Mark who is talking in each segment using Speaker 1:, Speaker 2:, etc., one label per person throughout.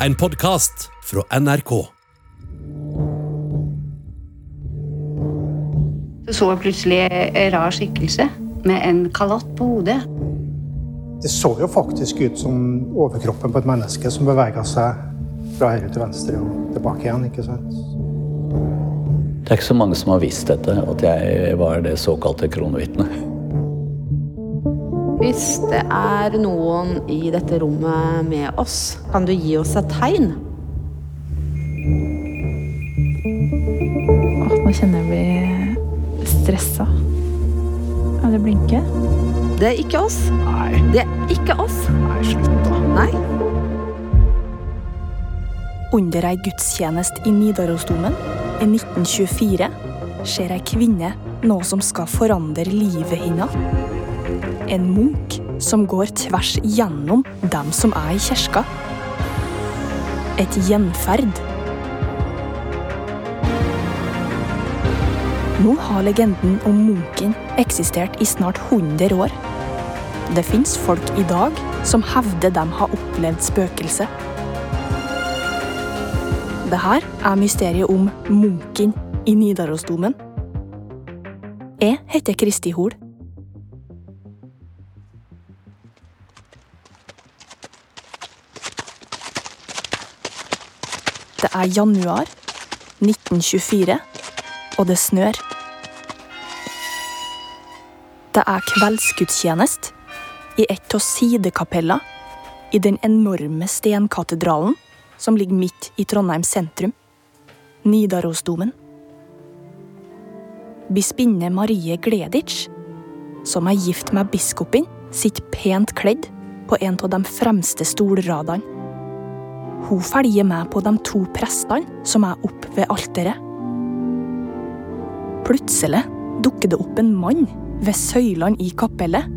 Speaker 1: En podkast fra NRK.
Speaker 2: Så så jeg plutselig en rar skikkelse med en kalott på hodet.
Speaker 3: Det så jo faktisk ut som overkroppen på et menneske som bevega seg fra høyre til venstre og tilbake igjen. ikke sant?
Speaker 4: Det er ikke så mange som har visst dette, at jeg var det såkalte kronvitnet.
Speaker 5: Hvis det er noen i dette rommet med oss, kan du gi oss et tegn?
Speaker 6: Åh, nå kjenner jeg blir stressa. Ja, det blinker.
Speaker 5: Det er ikke oss.
Speaker 3: Nei,
Speaker 5: Det er ikke oss.
Speaker 3: nei, slutt, da.
Speaker 5: Nei.
Speaker 7: Under ei gudstjeneste i Nidarosdomen i 1924 ser ei kvinne noe som skal forandre livet hennes. En munk som går tvers gjennom dem som er i kirka. Et gjenferd. Nå har legenden om munken eksistert i snart 100 år. Det fins folk i dag som hevder de har opplevd spøkelset. Det her er mysteriet om munken i Nidarosdomen. Jeg heter Kristi Hol. Det er januar 1924, og det snør. Det er kveldsgudstjeneste i et av sidekapellene i den enorme stenkatedralen som ligger midt i Trondheim sentrum. Nidarosdomen. Bispinne Marie Gleditsch, som er gift med biskopen, sitter pent kledd på en av de fremste stolradene. Hun følger med på de to prestene som er oppe ved alteret. Plutselig dukker det opp en mann ved søylene i kapellet,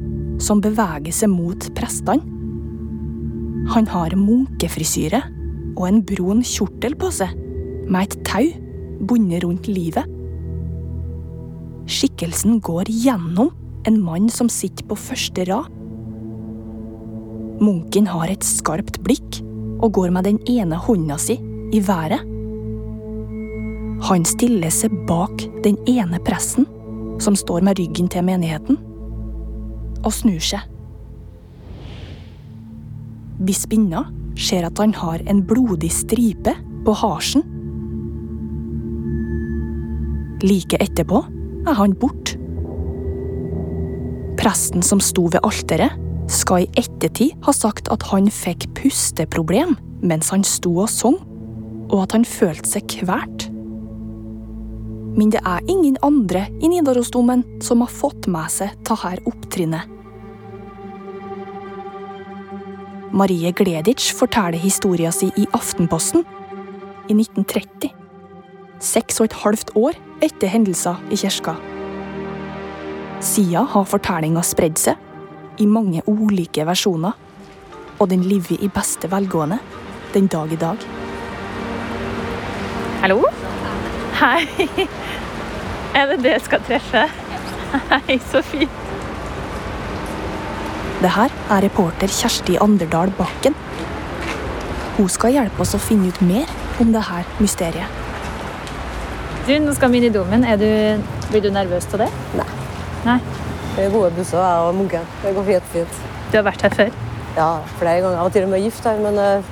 Speaker 7: som beveger seg mot prestene. Han har munkefrisyre og en brun kjortel på seg, med et tau bundet rundt livet. Skikkelsen går gjennom en mann som sitter på første rad. Munken har et skarpt blikk og går med den ene hånda si i været. Han stiller seg bak den ene presten, som står med ryggen til menigheten, og snur seg. Bispinna ser at han har en blodig stripe på harsen. Like etterpå er han borte. Presten som sto ved alteret, skal i ettertid ha sagt at han fikk pusteproblem mens han sto og sang, og at han følte seg kvalt. Men det er ingen andre i Nidarosdomen som har fått med seg dette opptrinnet. Marie Gleditsch forteller historien sin i Aftenposten i 1930. Seks og et halvt år etter hendelser i kirka. Siden har fortellinga spredd seg i mange ulike versjoner, og den lever i beste velgående den dag i dag.
Speaker 6: Hallo? Hei. Er det det jeg skal treffe? Hei, så fint.
Speaker 7: Det her er reporter Kjersti Anderdal Bakken. Hun skal hjelpe oss å finne ut mer om det her mysteriet.
Speaker 6: Du, nå skal vi inn i domen. Er du, blir du nervøs av det?
Speaker 8: Nei.
Speaker 6: Nei.
Speaker 8: Det er gode busser, jeg og munken. Det går helt fint.
Speaker 6: Du har vært her før?
Speaker 8: Ja, flere ganger. Jeg var til og med gift her, men eh,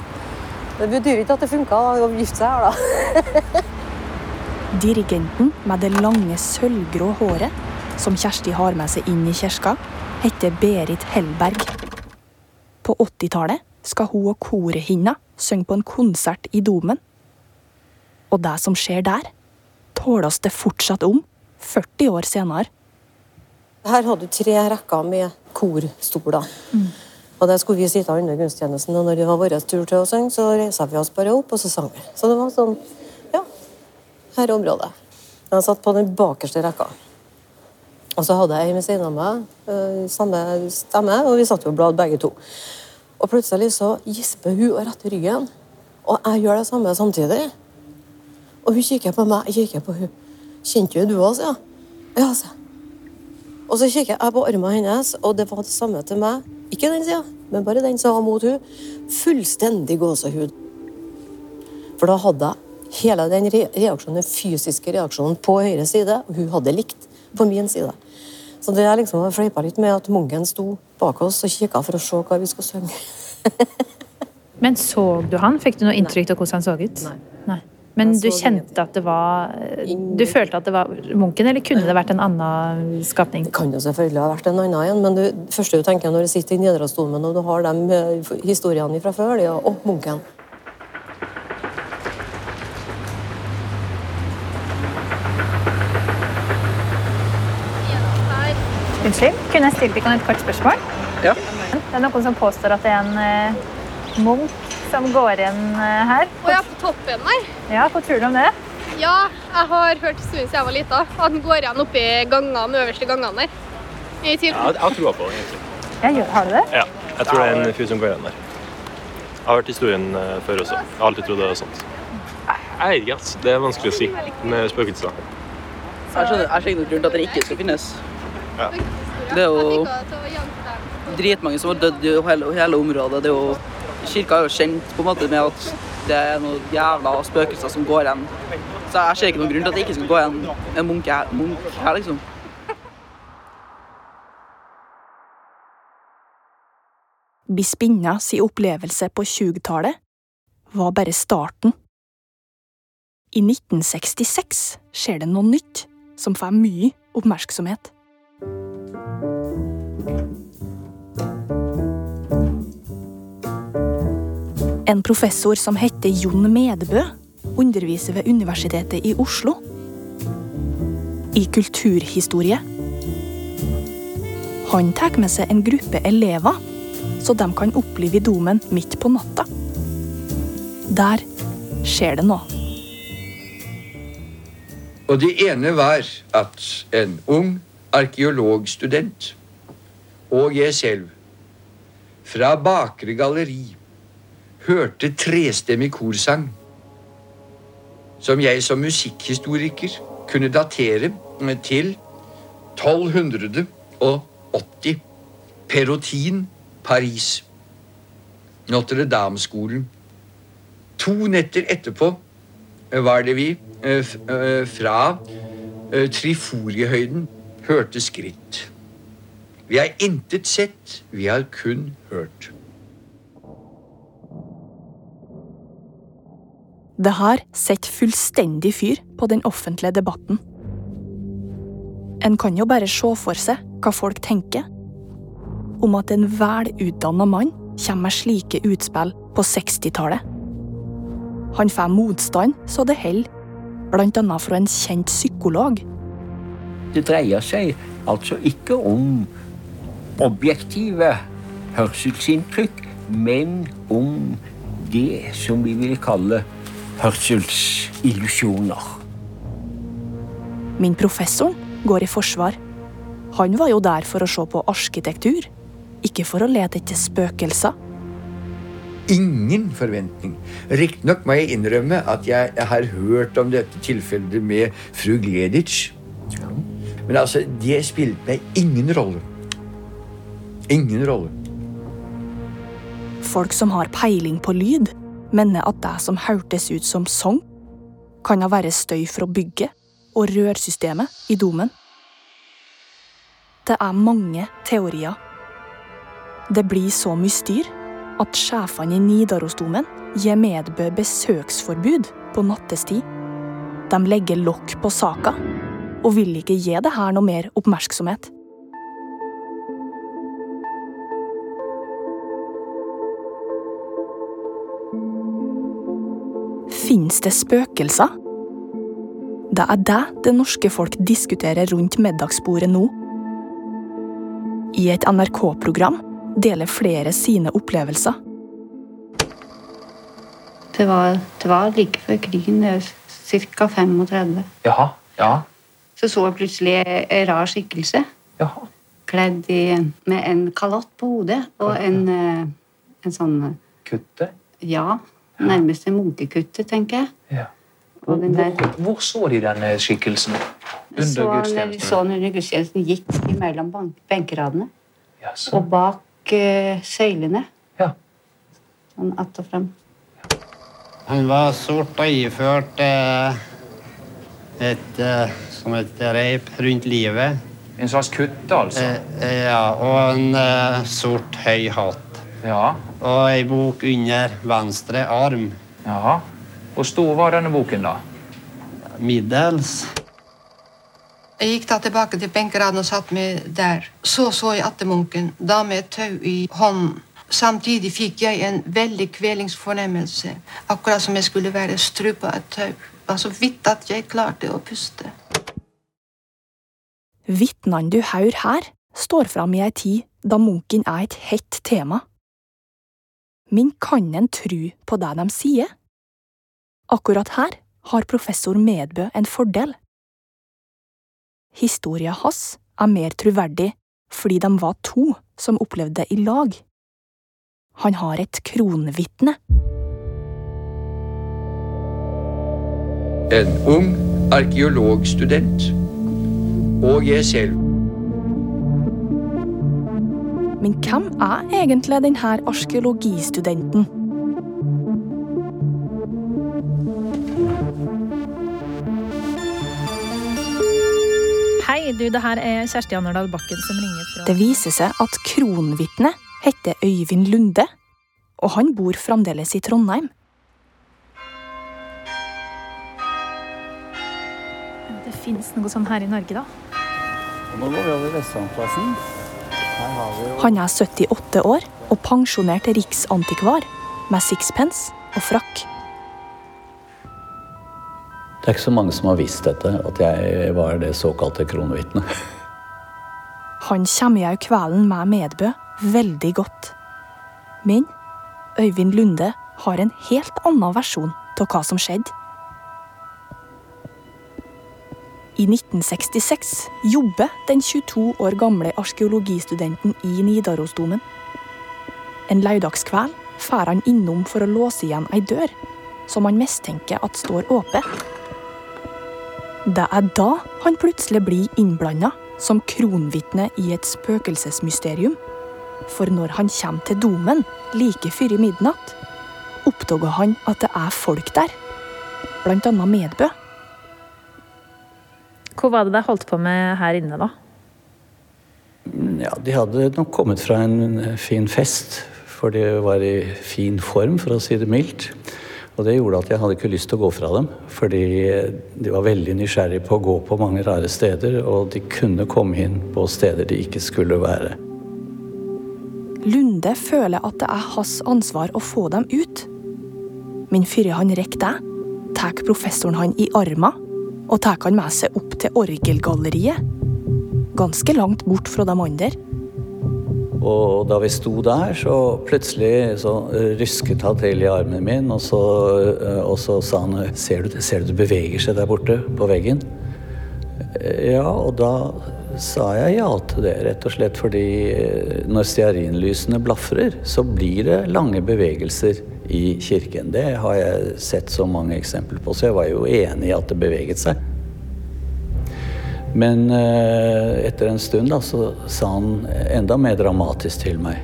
Speaker 8: det betyr ikke at det funka å gifte seg her, da.
Speaker 7: Dirigenten med det lange, sølvgrå håret som Kjersti har med seg inn i kirka, heter Berit Hellberg. På 80-tallet skal hun og koret hennes synge på en konsert i Domen. Og det som skjer der, tåles det fortsatt om 40 år senere.
Speaker 8: Her hadde du tre rekker med korstoler. Og der skulle vi sitte under gudstjenesten, og når det var vår tur til å synge, så reiste vi oss bare opp, og så sang vi. Så det var sånn, ja, her er området. Jeg satt på den bakerste rekka. Og så hadde jeg ved siden av meg eh, samme stemme, og vi satt jo og bladde begge to. Og plutselig så gisper hun og retter ryggen, og jeg gjør det samme samtidig. Og hun kikker på meg, jeg kikker på hun. Kjente jo du oss, ja? Ja, sier. Og så kikker jeg på armene hennes, og det var det samme til meg. Ikke den sida, men bare den som var mot hun. Fullstendig gåsehud. For da hadde jeg hele den reaksjonen, den fysiske reaksjonen på høyre side, og hun hadde likt på min side. Så det jeg liksom, fleipa litt med at Mungen sto bak oss og kikka for å se hva vi skulle synge.
Speaker 6: Men så du han? Fikk du noe inntrykk av hvordan han så ut?
Speaker 8: Nei.
Speaker 6: Nei.
Speaker 8: Men
Speaker 6: du kjente at det var Du følte at det var Munken, eller kunne det vært en annen skapning?
Speaker 8: Det kan jo selvfølgelig ha vært en annen igjen, men det første du tenker når du sitter i Nidarosdomen og du har de eh, historiene fra før, det er å, munken.
Speaker 6: Unnskyld, kunne jeg stilt deg et kort spørsmål?
Speaker 9: Ja.
Speaker 6: Det er noen som påstår at det er en eh, munk som går igjen eh, her.
Speaker 10: Og jeg er på toppen der.
Speaker 6: Ja, Hva tror du om det?
Speaker 10: Ja, jeg har hørt historien siden jeg var lita. At den går igjen oppi gangene, øverste gangene der. I
Speaker 11: Ja, jeg har troa på den, egentlig.
Speaker 6: Ja, gjør- har du det?
Speaker 11: Ja, jeg tror det er en fyr som går igjen der. Jeg har hørt historien eh, før også. Jeg har alltid trodd det var sånt. Jeg vet ikke, ass. Det er vanskelig å si med spøkelser.
Speaker 9: Jeg skjønner, jeg ser ingen grunn til at det ikke skal finnes.
Speaker 11: Ja.
Speaker 9: Det er jo dritmange som har dødd i hele, hele området. Det er jo, kirka er jo kjent på en måte med at det er noen jævla spøkelser som går igjen. Så jeg ser ikke noen grunn til at det ikke skal gå igjen en munk her, munk her liksom.
Speaker 7: Bispinna si opplevelse på 20-tallet var bare starten. I 1966 skjer det noe nytt som får mye oppmerksomhet. En professor som heter Jon Medbø, underviser ved Universitetet i Oslo. I kulturhistorie. Han tar med seg en gruppe elever, så de kan oppleve domen midt på natta. Der skjer det noe.
Speaker 12: Og det ene var at en ung arkeologstudent og jeg selv fra Bakre galleri hørte trestemmig korsang som jeg som musikkhistoriker kunne datere til 1280. Perotin, Paris. Notre-Dame-skolen. To netter etterpå var det vi eh, eh, fra eh, Triforiehøyden hørte skritt. Vi har intet sett, vi har kun hørt.
Speaker 7: Det her setter fullstendig fyr på den offentlige debatten. En kan jo bare se for seg hva folk tenker om at en vel utdanna mann kommer med slike utspill på 60-tallet. Han får motstand så det holder, annet fra en kjent psykolog.
Speaker 13: Det dreier seg altså ikke om objektive hørselsinntrykk, men om det som vi vil kalle hørselsillusjoner.
Speaker 7: Min professor går i forsvar. Han var jo der for å se på arkitektur, ikke for å lete etter spøkelser.
Speaker 12: Ingen forventning. Riktignok må jeg innrømme at jeg har hørt om dette tilfellet med fru Gleditsch. Men altså, det spilte meg ingen rolle. Ingen rolle.
Speaker 7: Folk som har peiling på lyd, mener at det som hørtes ut som sang, kan ha vært støy fra bygget og rørsystemet i domen. Det er mange teorier. Det blir så mye styr at sjefene i Nidarosdomen gir Medbø besøksforbud på nattestid. De legger lokk på saka og vil ikke gi det her noe mer oppmerksomhet. Fins det spøkelser? Det er det det norske folk diskuterer rundt middagsbordet nå. I et NRK-program deler flere sine opplevelser.
Speaker 2: Det var, det var like før krigen, det er ca. 35.
Speaker 9: Jaha, ja.
Speaker 2: Så så jeg plutselig en rar skikkelse. Jaha. Kledd i, med en kalott på hodet og en, eh, en sånn
Speaker 9: Kutte?
Speaker 2: Ja, nærmest en munkekutte, tenker jeg.
Speaker 9: Ja.
Speaker 2: Og den der,
Speaker 9: Hvor, hvor så de denne skikkelsen? Under
Speaker 2: så,
Speaker 9: gudstjenesten?
Speaker 2: så under gudstjenesten gikk mellom benkeradene.
Speaker 9: ja,
Speaker 2: Og bak uh, søylene.
Speaker 9: Ja.
Speaker 2: Sånn att og frem.
Speaker 14: Han var sort og iført eh, et eh, som et reip rundt livet.
Speaker 15: En slags kutte, altså?
Speaker 14: Eh, ja, og en eh, sort, høy hatt.
Speaker 15: Ja.
Speaker 14: Og ei bok under venstre arm.
Speaker 15: Ja. Hvor stor var denne boken, da?
Speaker 14: Middels.
Speaker 16: Jeg gikk da tilbake til benkeraden og satte meg der. Så så jeg attemunken, da med et tau i hånden. Samtidig fikk jeg en veldig kvelingsfornemmelse, akkurat som jeg skulle være strupa av et tau. Det var så vidt at jeg klarte å puste.
Speaker 7: Vitnene du hører her, står fram i ei tid da munken er et hett tema. Men kan en tru på det de sier? Akkurat her har professor Medbø en fordel. Historia hans er mer troverdig fordi de var to som opplevde det i lag. Han har et kronvitne.
Speaker 12: En ung arkeologstudent og jeg selv.
Speaker 7: Men hvem er egentlig denne arkeologistudenten?
Speaker 6: Hei, du, det her er Kjersti Annerdal Bakken som ringer fra
Speaker 7: Det viser seg at kronvitnet heter Øyvind Lunde, og han bor fremdeles i Trondheim.
Speaker 6: Det fins noe sånn her i Norge, da.
Speaker 4: Nå går vi over Vestlandplassen.
Speaker 7: Han er 78 år og pensjonert riksantikvar med sixpence og frakk.
Speaker 4: Det er ikke så mange som har visst dette, at jeg var det såkalte kronvitnet.
Speaker 7: Han kommer jeg kvelden med Medbø veldig godt. Men Øyvind Lunde har en helt annen versjon av hva som skjedde. I 1966 jobber den 22 år gamle arkeologistudenten i Nidarosdomen. En lørdagskveld drar han innom for å låse igjen ei dør, som han mistenker at står åpen. Det er da han plutselig blir innblanda som kronvitne i et spøkelsesmysterium. For når han kommer til domen like før midnatt, oppdager han at det er folk der. Annet Medbø.
Speaker 6: Hva var det de holdt på med her inne, da?
Speaker 4: Ja, De hadde nok kommet fra en fin fest, for de var i fin form, for å si det mildt. Og det gjorde at jeg hadde ikke lyst til å gå fra dem, fordi de var veldig nysgjerrige på å gå på mange rare steder, og de kunne komme inn på steder de ikke skulle være.
Speaker 7: Lunde føler at det er hans ansvar å få dem ut. Men før han rekker det, tar professoren han i arma og tar han med seg opp til orgelgalleriet. Ganske langt bort fra de andre.
Speaker 4: Og da vi sto der, så plutselig så rysket han til i armen min, og så, og så sa han ser du, ser du det beveger seg der borte på veggen? Ja, og da sa jeg ja til det, rett og slett fordi når stearinlysene blafrer, så blir det lange bevegelser i kirken. Det har jeg sett så mange eksempler på, så jeg var jo enig i at det beveget seg. Men etter en stund da, så sa han enda mer dramatisk til meg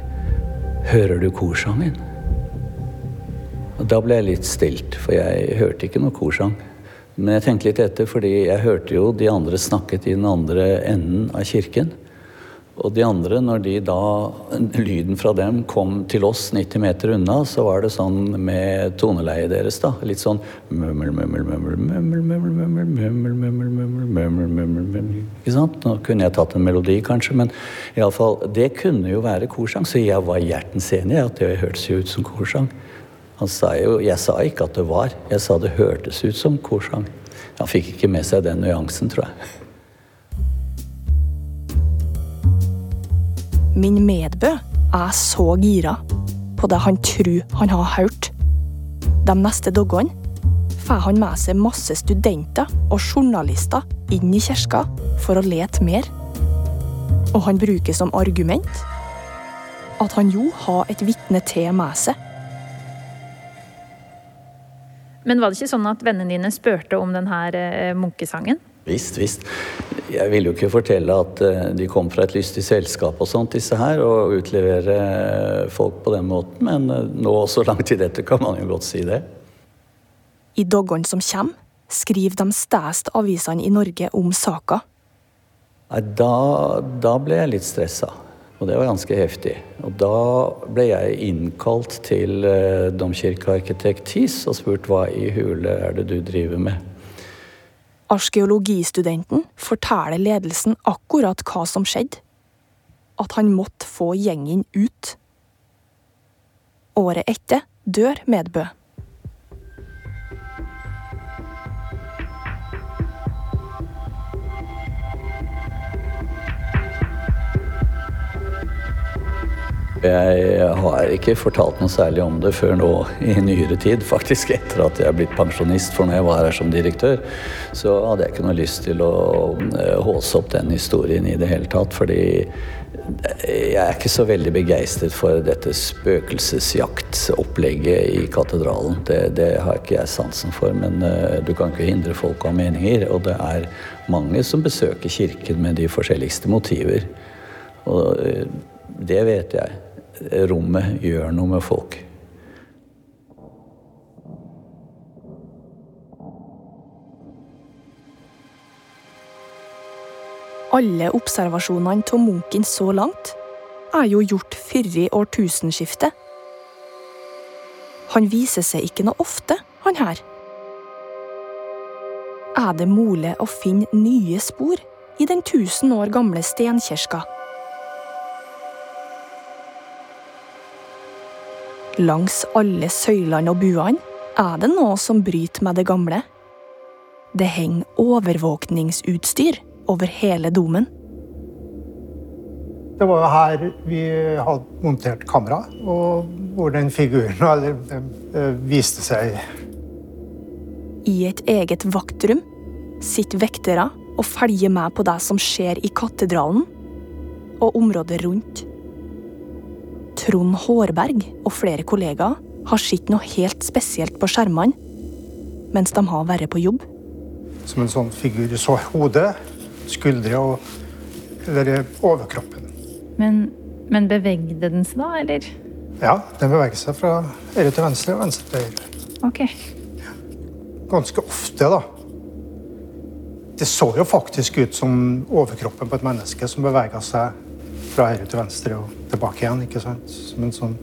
Speaker 4: Hører du korsangen? Og da ble jeg litt stilt, for jeg hørte ikke noe korsang. Men jeg tenkte litt etter, fordi jeg hørte jo de andre snakket i den andre enden av kirken. Og de andre, når de da lyden fra dem kom til oss 90 meter unna, så var det sånn med toneleiet deres, da. Litt sånn Ikke sant? Nå kunne jeg tatt en melodi, kanskje, men iallfall Det kunne jo være korsang, så jeg var hjertens enig i at det hørtes jo ut som korsang. Han sa jo Jeg sa ikke at det var, jeg sa det hørtes ut som korsang. Han fikk ikke med seg den nyansen, tror jeg.
Speaker 7: Min medbø er så gira på det han tror han har hørt. De neste dagene får han med seg masse studenter og journalister inn i kirka for å lete mer. Og han bruker som argument at han jo har et vitne til med seg.
Speaker 6: Men var det ikke sånn at vennene dine spurte om denne munkesangen?
Speaker 4: Visst, visst. Jeg vil jo ikke fortelle at de kom fra et lystig selskap og sånt, disse her, og utlevere folk på den måten, men nå så lang tid etter kan man jo godt si det.
Speaker 7: I dagene som kommer, skriver de stæste avisene i Norge om saka.
Speaker 4: Da, da ble jeg litt stressa. Og det var ganske heftig. Og da ble jeg innkalt til eh, domkirkearkitekt Thies og spurt hva i hule er det du driver med.
Speaker 7: Arkeologistudenten forteller ledelsen akkurat hva som skjedde. At han måtte få gjengen ut. Året etter dør Medbø.
Speaker 4: Jeg har ikke fortalt noe særlig om det før nå i nyere tid. Faktisk etter at jeg er blitt pensjonist, for når jeg var her som direktør, så hadde jeg ikke noe lyst til å eh, håse opp den historien i det hele tatt. Fordi jeg er ikke så veldig begeistret for dette spøkelsesjaktopplegget i katedralen. Det, det har ikke jeg sansen for, men eh, du kan ikke hindre folk å ha meninger. Og det er mange som besøker kirken med de forskjelligste motiver. Og eh, det vet jeg. Rommet gjør noe med folk.
Speaker 7: Alle observasjonene av Munken så langt er jo gjort før årtusenskiftet. Han viser seg ikke noe ofte, han her. Er det mulig å finne nye spor i den tusen år gamle stenkirka? Langs alle søylene og buene er det noe som bryter med det gamle. Det henger overvåkningsutstyr over hele domen.
Speaker 3: Det var jo her vi hadde montert kamera, og hvor den figuren eller, eh, viste seg.
Speaker 7: I et eget vaktrom sitter vektere og følger med på det som skjer i katedralen og området rundt. Trond Hårberg og flere kollegaer har sett noe helt spesielt på skjermene mens de har vært på jobb.
Speaker 3: Som en sånn figur. Du så hodet, skuldre og eller overkroppen.
Speaker 6: Men, men bevegde den seg da, eller?
Speaker 3: Ja, den beveger seg fra øre til venstre og venstre til høyre.
Speaker 6: Ok.
Speaker 3: Ganske ofte, da. Det så jo faktisk ut som overkroppen på et menneske som bevega seg fra høyre til venstre og tilbake igjen. ikke sant? Som en sånn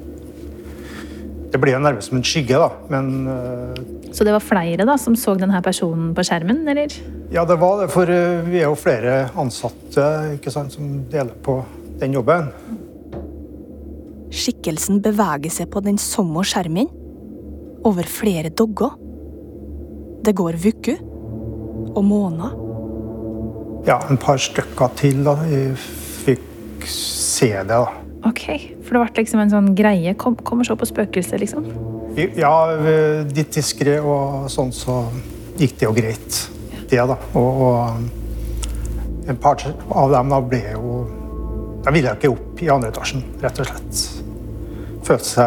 Speaker 3: Det blir jo nærmest som en skygge, da, men uh...
Speaker 6: Så det var flere da som så denne personen på skjermen, eller?
Speaker 3: Ja, det var det, for uh, vi er jo flere ansatte ikke sant, som deler på den jobben.
Speaker 7: Skikkelsen beveger seg på den samme skjermen over flere dogger. Det går uker og måneder.
Speaker 3: Ja, en par stykker til da. Jeg se det, da.
Speaker 6: Ok, For det ble liksom en sånn greie? Kom, kom og se på spøkelset, liksom?
Speaker 3: Ja, litt diskré og sånn, så gikk det jo greit, det, da. Og, og en par av dem da ble jo Da ville jeg ikke opp i andre etasjen, rett og slett. Følte, seg,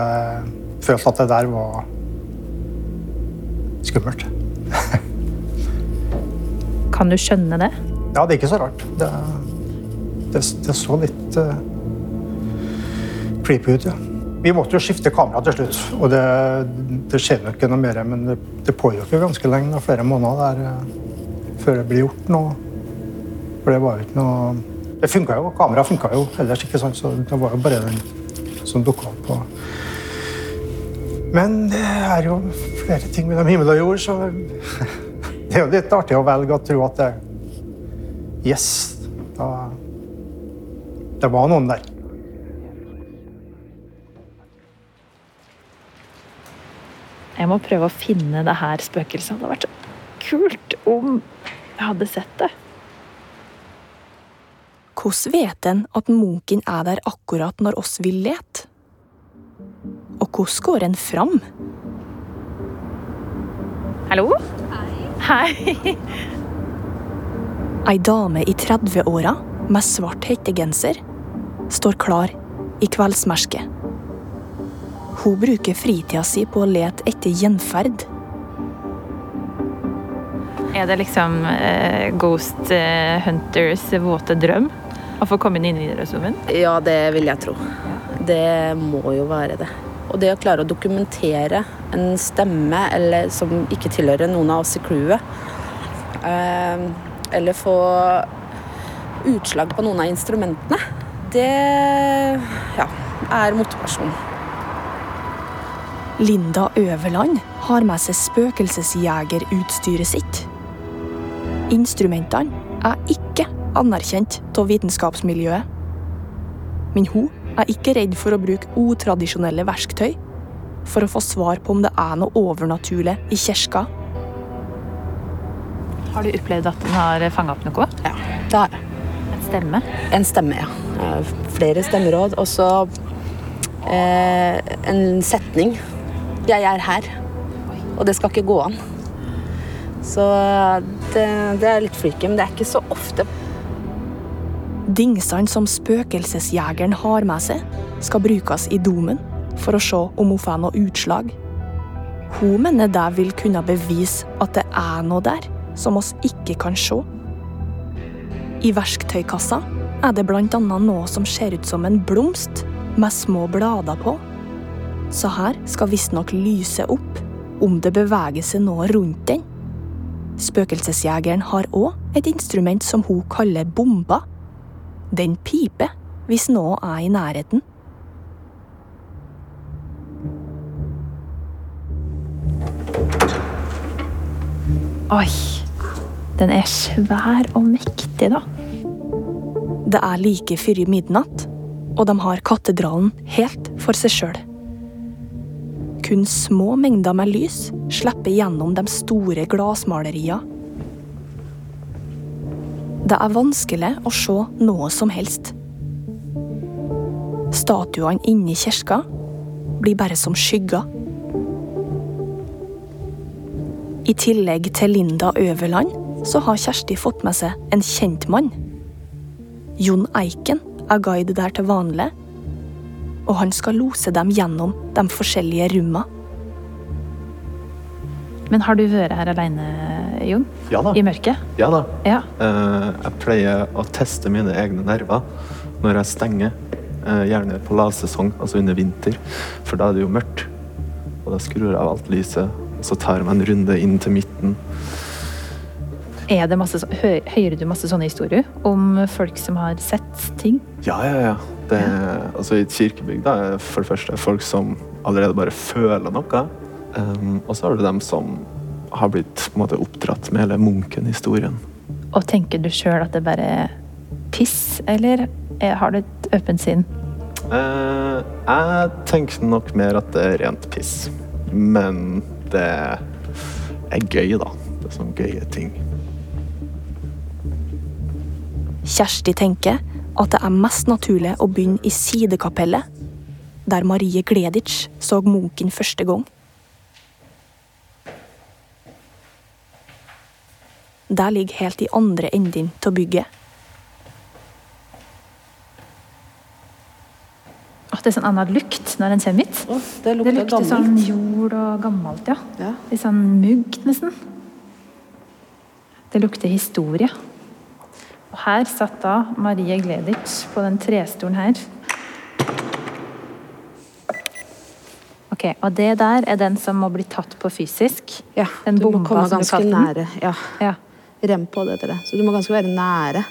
Speaker 3: følte at det der var skummelt.
Speaker 6: Kan du skjønne det?
Speaker 3: Ja, det er ikke så rart. Det, det, det så litt uh, creepy ut, ja. Vi måtte jo skifte kamera til slutt, og det, det skjedde nok ikke noe mer. Men det, det pågikk jo ganske lenge, da, flere måneder der, uh, før det ble gjort noe. For det var jo ikke noe Det funka jo, kameraet funka jo ellers, ikke sant, så det var jo bare den som dukka opp. Og... Men det er jo flere ting mellom himmel og jord, så det er jo litt artig å velge å tro at det Yes, da Det var noen der.
Speaker 6: Jeg må prøve å finne det her spøkelset. Det hadde vært så kult om jeg hadde sett det.
Speaker 7: Hvordan vet en at Munken er der akkurat når oss vil lete? Og hvordan går en fram?
Speaker 6: Hallo? Hei. Hei.
Speaker 7: Ei dame i 30-åra med svart hettegenser står klar i kveldsmerket. Hun bruker fritida si på å lete etter gjenferd.
Speaker 6: Er det liksom eh, Ghost eh, Hunters våte drøm? Å få komme inn i idrettsrommet?
Speaker 5: Ja, det vil jeg tro. Det må jo være det. Og det å klare å dokumentere en stemme eller, som ikke tilhører noen av oss i crewet, eh, eller få utslag på noen av instrumentene, det ja, er motivasjon.
Speaker 7: Linda Øverland har med seg spøkelsesjegerutstyret sitt. Instrumentene er ikke anerkjent av vitenskapsmiljøet. Men hun er ikke redd for å bruke utradisjonelle verktøy for å få svar på om det er noe overnaturlig i kirka.
Speaker 6: Har du opplevd at den har fanga opp noe?
Speaker 5: Ja, det har jeg.
Speaker 6: En stemme?
Speaker 5: En stemme, ja. Flere stemmeråd. Og så eh, en setning. 'Jeg er her'. Og det skal ikke gå an. Så det, det er litt freaky, men det er ikke så ofte.
Speaker 7: Dingsene som spøkelsesjegeren har med seg, skal brukes i domen for å se om hun får noe utslag. Hun mener det vil kunne bevise at det er noe der som oss ikke kan se. I verktøykassa er det annet noe som ser ut som en blomst med små blader på. Så her skal visstnok lyse opp om det beveger seg noe rundt den. Spøkelsesjegeren har òg et instrument som hun kaller bomba. Den piper hvis noe er i nærheten.
Speaker 6: Oi. Den er svær og mektig, da.
Speaker 7: Det er like før midnatt, og de har katedralen helt for seg sjøl. Kun små mengder med lys slipper gjennom de store glassmaleriene. Det er vanskelig å se noe som helst. Statuene inni kirka blir bare som skygger. I tillegg til Linda Øverland så har Kjersti fått med seg en kjentmann. Jon Eiken er guide der til vanlig, og han skal lose dem gjennom de forskjellige rommene.
Speaker 6: Men har du vært her alene, Jon?
Speaker 11: Ja da.
Speaker 6: I mørket?
Speaker 11: Ja da.
Speaker 6: Ja.
Speaker 11: Eh, jeg pleier å teste mine egne nerver når jeg stenger. eh, gjerne på lavsesong, altså under vinter, for da er det jo mørkt. Og da skrur jeg av alt lyset, og så tar jeg meg en runde inn til midten.
Speaker 6: Er det masse, hø, hører du masse sånne historier om folk som har sett ting?
Speaker 11: Ja, ja, ja. Det, altså, I et kirkebygg er for det første folk som allerede bare føler noe. Um, og så har du dem som har blitt måte, oppdratt med hele Munken-historien.
Speaker 6: Og tenker du sjøl at det bare er piss, eller er, har du et åpent sinn?
Speaker 11: Uh, jeg tenker nok mer at det er rent piss. Men det er gøy, da. Det er sånne gøye ting.
Speaker 7: Kjersti tenker at det er mest naturlig å begynne i sidekapellet, der Marie Gleditsch så Munken første gang. Det ligger helt i andre enden av bygget.
Speaker 6: Åh, det er sånn annen lukt når en kommer hit.
Speaker 5: det lukter
Speaker 6: lukter
Speaker 5: gammelt.
Speaker 6: sånn jord og gammelt, ja. Litt sånn mugg, nesten. Det lukter historie. Og her satt da Marie Gleditsch på den trestolen her. Ok, Og det der er den som må bli tatt på fysisk?
Speaker 5: Ja,
Speaker 6: den
Speaker 5: du må komme ganske nære. Ja. Rem på det til det. Så du må ganske være nære.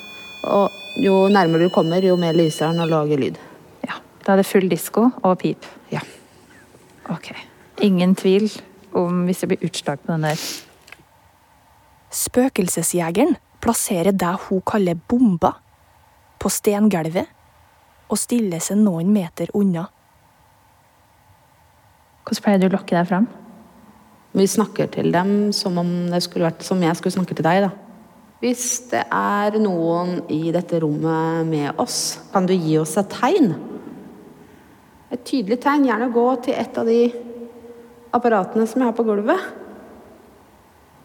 Speaker 5: Og jo nærmere du kommer, jo mer lyser den og lager lyd. Ja.
Speaker 6: Da er det full disko og pip?
Speaker 5: Ja.
Speaker 6: Ok. Ingen tvil om hvis det blir utslag på den der.
Speaker 7: Spøkelsesjegeren plasserer det hun kaller bomba, på stengulvet og stiller seg noen meter unna.
Speaker 6: Hvordan pleier du å lokke deg fram?
Speaker 5: Vi snakker til dem som om det skulle vært som jeg skulle snakke til deg, da. Hvis det er noen i dette rommet med oss, kan du gi oss et tegn? Et tydelig tegn. Gjerne gå til et av de apparatene som jeg har på gulvet.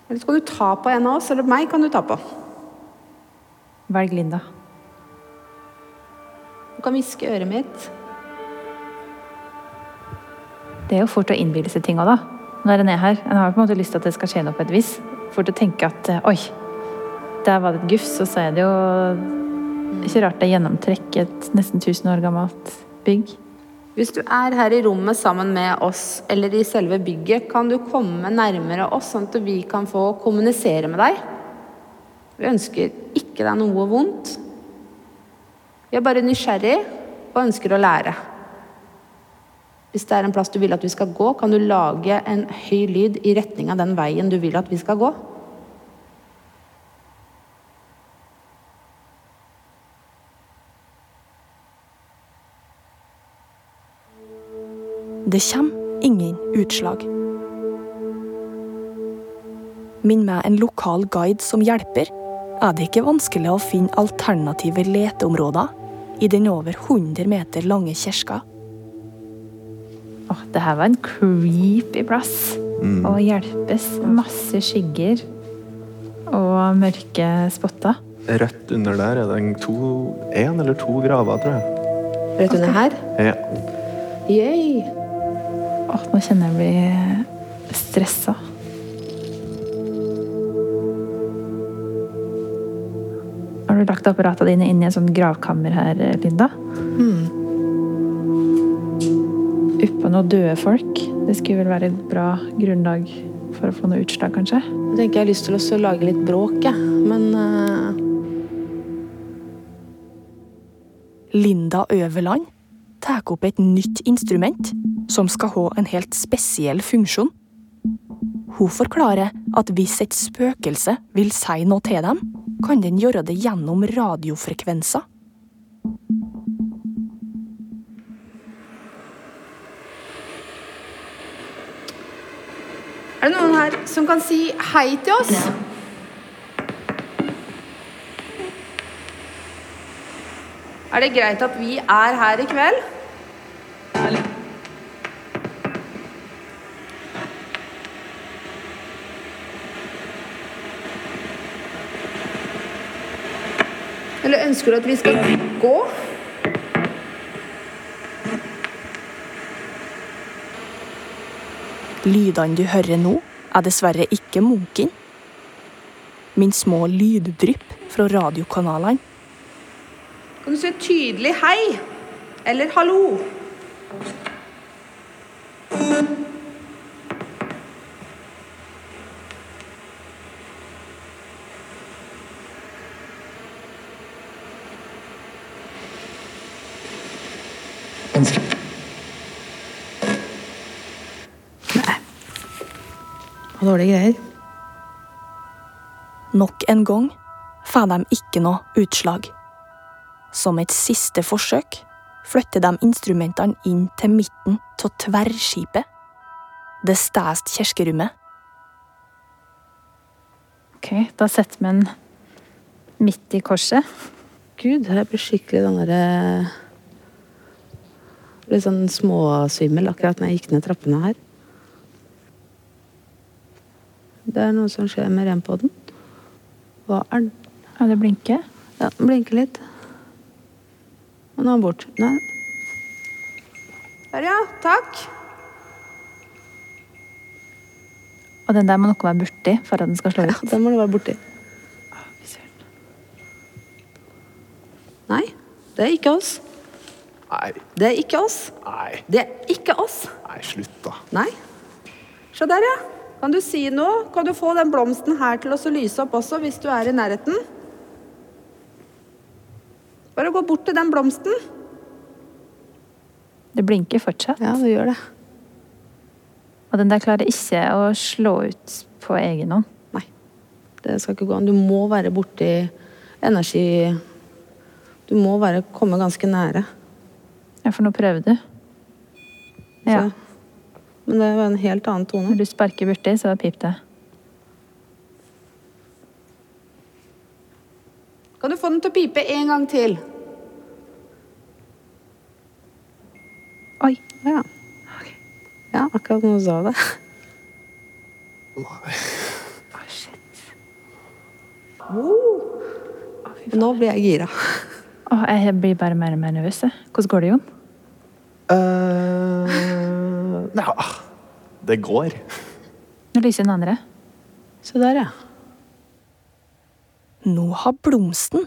Speaker 5: Eller så kan du ta på en av oss, eller meg kan du ta på.
Speaker 6: Velg Linda.
Speaker 5: Du kan hviske øret mitt.
Speaker 6: Det er jo fort å innbille seg ting òg, da. Når en er her. En har på en måte lyst til at det skal skje noe på et vis. Fort å tenke at eh, oi, der var det et gufs, og så er det jo ikke rart det er gjennomtrekk et nesten 1000 år gammelt bygg.
Speaker 5: Hvis du er her i rommet sammen med oss, eller i selve bygget, kan du komme nærmere oss, sånn at vi kan få kommunisere med deg. Vi ønsker ikke deg noe vondt. Vi er bare nysgjerrig og ønsker å lære. Hvis det er en plass du vil at vi skal gå, kan du lage en høy lyd i retning av den veien du vil at vi skal gå.
Speaker 7: Det kommer ingen utslag. Minn meg en lokal guide som hjelper, er det ikke vanskelig å finne alternative leteområder i den over 100 meter lange kirka.
Speaker 6: Åh, det her var en creepy plass.
Speaker 11: Mm.
Speaker 6: Å hjelpes. Masse skygger og mørke spotter.
Speaker 11: Rett under der er det en, eller to graver, tror jeg.
Speaker 5: Rett under her?
Speaker 11: Ja.
Speaker 5: Yay.
Speaker 6: Åh, nå kjenner jeg blir stressa. Apparatene dine inn i en sånn gravkammer her, Linda?
Speaker 5: Mm.
Speaker 6: Oppå noen døde folk. Det skulle vel være et bra grunnlag for å få noe utslag, kanskje?
Speaker 5: Jeg tenker jeg har lyst til å lage litt bråk, jeg. Men uh...
Speaker 7: Linda Øverland tar opp et nytt instrument som skal ha en helt spesiell funksjon. Hun forklarer at hvis et spøkelse vil si noe til dem, kan den gjøre det gjennom radiofrekvenser.
Speaker 5: Er det noen her som kan si hei til oss? Er det greit at vi er her i kveld? Eller ønsker du at vi skal gå?
Speaker 7: Lydene du hører nå, er dessverre ikke munken, men små lyddrypp fra radiokanalene.
Speaker 5: Kan du si tydelig hei? Eller hallo? Dårlige greier.
Speaker 7: Nok en gang får de ikke noe utslag. Som et siste forsøk flytter de instrumentene inn til midten av tverrskipet. Det stæste kirkerommet.
Speaker 6: Ok, da setter vi den midt i korset.
Speaker 5: Gud, jeg blir skikkelig den derre Litt sånn småsvimmel akkurat når jeg gikk ned trappene her. Det er noe som skjer med rempoden. Hva er den?
Speaker 6: Er det blinke?
Speaker 5: Ja, den blinker litt. Og nå er den bort. Nei. Der, ja. Takk.
Speaker 6: Og den der må noe være borti for at den skal slå ut.
Speaker 5: Ja, den må du være borti. Nei, det er ikke oss.
Speaker 11: Nei.
Speaker 5: Det er ikke oss.
Speaker 11: Nei.
Speaker 5: Det er ikke oss.
Speaker 11: Nei, slutt, da.
Speaker 5: Nei. Se der, ja. Kan du si noe? Kan du få den blomsten her til å lyse opp også, hvis du er i nærheten? Bare gå bort til den blomsten.
Speaker 6: Det blinker fortsatt.
Speaker 5: Ja, det gjør det.
Speaker 6: Og den der klarer ikke å slå ut på egen hånd.
Speaker 5: Det skal ikke gå an. Du må være borti energi Du må være, komme ganske nære.
Speaker 6: Ja, for nå prøver du. Ja.
Speaker 5: Men det var en helt annen tone.
Speaker 6: Når du sparker borti, så pip det.
Speaker 5: Kan du få den til å pipe en gang til?
Speaker 6: Oi.
Speaker 5: Ja. Ja, akkurat nå sa det. Oh. Nå blir jeg gira.
Speaker 6: Oh, jeg blir bare mer og mer nervøs. Hvordan går det, Jon?
Speaker 11: Uh, ja, det går.
Speaker 6: Nå lyser den andre.
Speaker 5: Se der, ja.
Speaker 7: Nå har blomsten,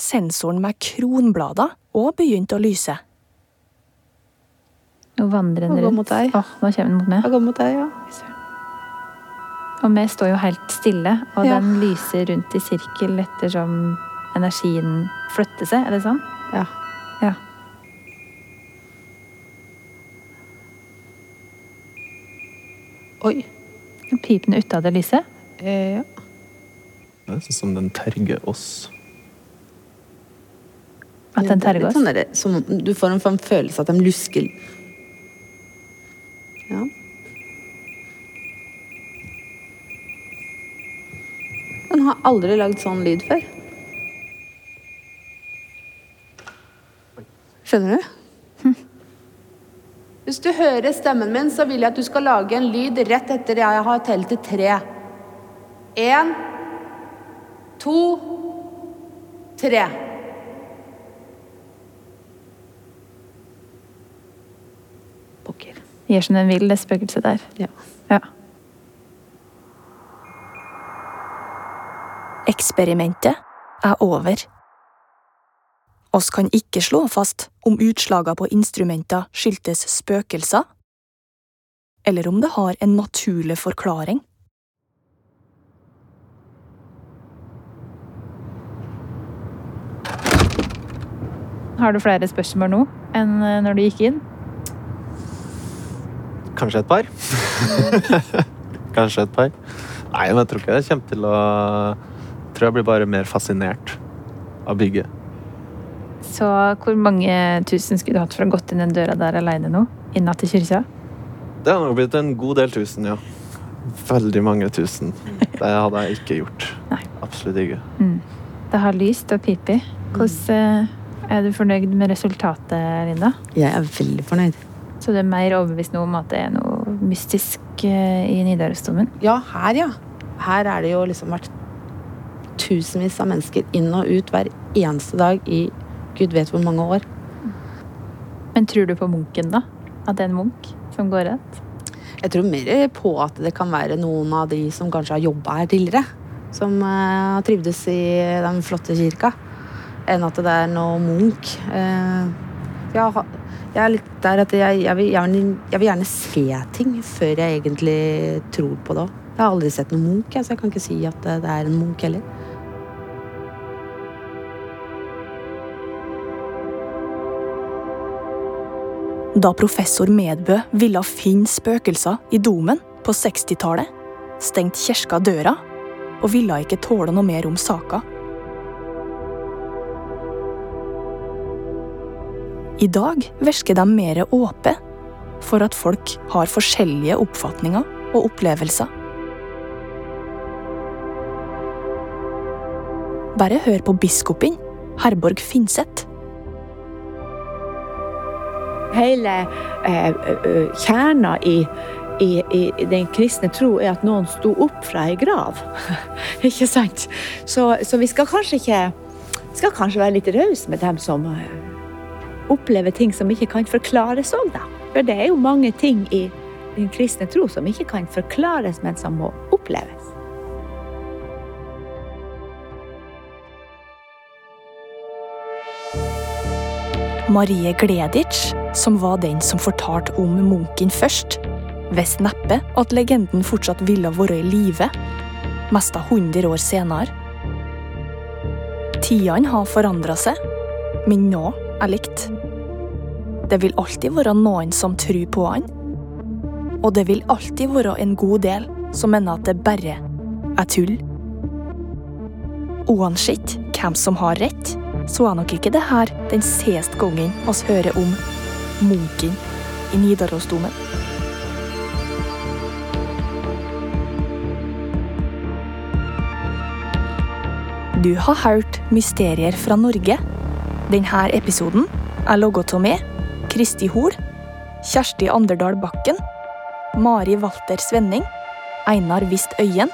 Speaker 7: sensoren med kronblader, òg begynt å lyse.
Speaker 6: Nå vandrer den rundt.
Speaker 5: mot deg.
Speaker 6: Åh, nå kommer den mot meg.
Speaker 5: Jeg går mot deg, ja.
Speaker 6: Og vi står jo helt stille, og
Speaker 5: Ja.
Speaker 6: den lyser rundt i sirkel ettersom energien flytter seg. Er det sånn?
Speaker 5: Ja. Oi.
Speaker 6: Pipen ute det lyset?
Speaker 5: ja.
Speaker 11: Det er sånn som den terger oss.
Speaker 6: At den terger
Speaker 5: Litt
Speaker 6: oss?
Speaker 5: Sånn der, som, du får en følelse at de lusker Ja. Den har aldri lagd sånn lyd før. Skjønner du? Hvis du hører stemmen min, så vil jeg at du skal lage en lyd rett etter jeg har telt til tre. Én, to, tre.
Speaker 6: Gjør som den vil, det spøkelset der.
Speaker 5: Ja.
Speaker 6: ja.
Speaker 7: Eksperimentet er over. Oss kan ikke slå fast om utslagene på instrumenter skyldtes spøkelser, eller om det har en naturlig forklaring.
Speaker 6: Har du flere spørsmål nå enn eh, når du gikk inn?
Speaker 11: Kanskje et par. Kanskje et par. Nei, men jeg tror ikke jeg kommer til å Jeg tror jeg blir bare mer fascinert av bygget.
Speaker 6: Så hvor mange tusen skulle du hatt for å gått inn den døra der alene nå? Inna til kyrkja?
Speaker 11: Det har nok blitt en god del tusen, ja. Veldig mange tusen. Det hadde jeg ikke gjort. Absolutt ikke.
Speaker 6: Mm. Det har lyst og pipi. Hvordan eh, er du fornøyd med resultatet, Linda?
Speaker 5: Jeg er veldig fornøyd.
Speaker 6: Så du er mer overbevist nå om at det er noe mystisk eh, i Nidarosdomen?
Speaker 5: Ja, her, ja. Her er det jo liksom vært tusenvis av mennesker inn og ut hver eneste dag i gud vet hvor mange år.
Speaker 6: Men tror du på munken, da? At det er en munk som går rett?
Speaker 5: Jeg tror mer på at det kan være noen av de som kanskje har jobba her tidligere. Som eh, har trivdes i den flotte kirka. Enn at det er noe Munch. Eh, jeg, er litt der at jeg, jeg, vil gjerne, jeg vil gjerne se ting før jeg egentlig tror på det òg. Jeg har aldri sett noen Munch, så jeg kan ikke si at det det er en Munch heller.
Speaker 7: Da professor Medbø ville finne spøkelser i domen på 60-tallet, stengte kirka døra og ville ikke tåle noe mer om saka. I dag virker de mer åpne for at folk har forskjellige oppfatninger og opplevelser. Bare hør på biskopen, Herborg Finseth.
Speaker 17: Hele eh, eh, kjerna i, i, i den kristne tro er at noen sto opp fra ei grav. ikke sant? Så, så vi skal kanskje ikke skal kanskje være litt rause med dem som eh, opplever ting som ikke kan forklares òg, da. For det er jo mange ting i den kristne tro som ikke kan forklares, men som må oppleves.
Speaker 7: Marie Gleditsch, som var den som fortalte om munken først, visste neppe at legenden fortsatt ville være i live, av 100 år senere. Tidene har forandra seg, men nå er likt. Det vil alltid være noen som tror på han, og det vil alltid være en god del som mener at det bare er tull. Uansett hvem som har rett, så er nok ikke det her den siste gangen oss hører om munken i Nidarosdomen. Du har hørt Mysterier fra Norge. Denne episoden er laget av meg, Kristi Hol, Kjersti Anderdal Bakken, Mari Walter Svenning, Einar Wist Øyen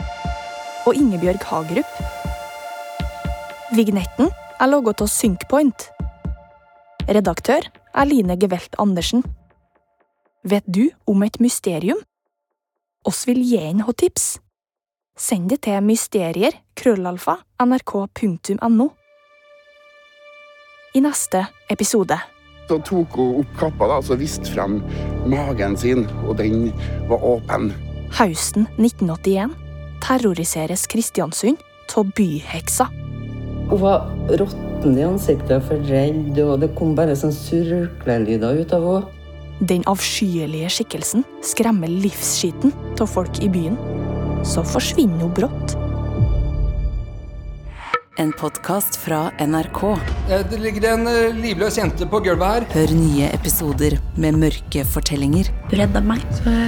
Speaker 7: og Ingebjørg Hagerup. Vignetten er laget av Synkpoint. Redaktør er Line Gevelt Andersen. Vet du om et mysterium? Oss vil gi en ha tips. Send det til mysterier krøllalfa nrk.no. I neste episode
Speaker 18: Så tok hun opp kappa da, og viste frem magen sin, og den var åpen.
Speaker 7: Høsten 1981 terroriseres Kristiansund av byheksa.
Speaker 19: Hun var råtten i ansiktet, for redd, og det kom bare sånn surklelyder ut av henne.
Speaker 7: Den avskyelige skikkelsen skremmer livsskiten av folk i byen. Så forsvinner hun brått.
Speaker 20: En podkast fra NRK.
Speaker 21: Det ligger en eh, livløs jente på gulvet her.
Speaker 20: Hør nye episoder med mørke fortellinger.
Speaker 21: Du redda meg.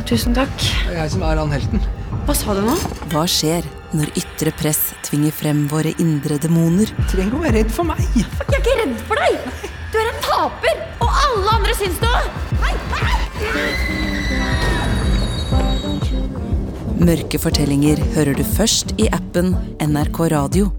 Speaker 21: tusen takk. Det er jeg som er han helten.
Speaker 20: Hva sa du nå? Hva skjer når ytre press tvinger frem våre indre demoner?
Speaker 21: Du trenger ikke å være redd for meg.
Speaker 22: Jeg er ikke redd for deg! Du er en taper! Og alle andre syns det hei!
Speaker 20: Mørke fortellinger hører du først i appen NRK Radio.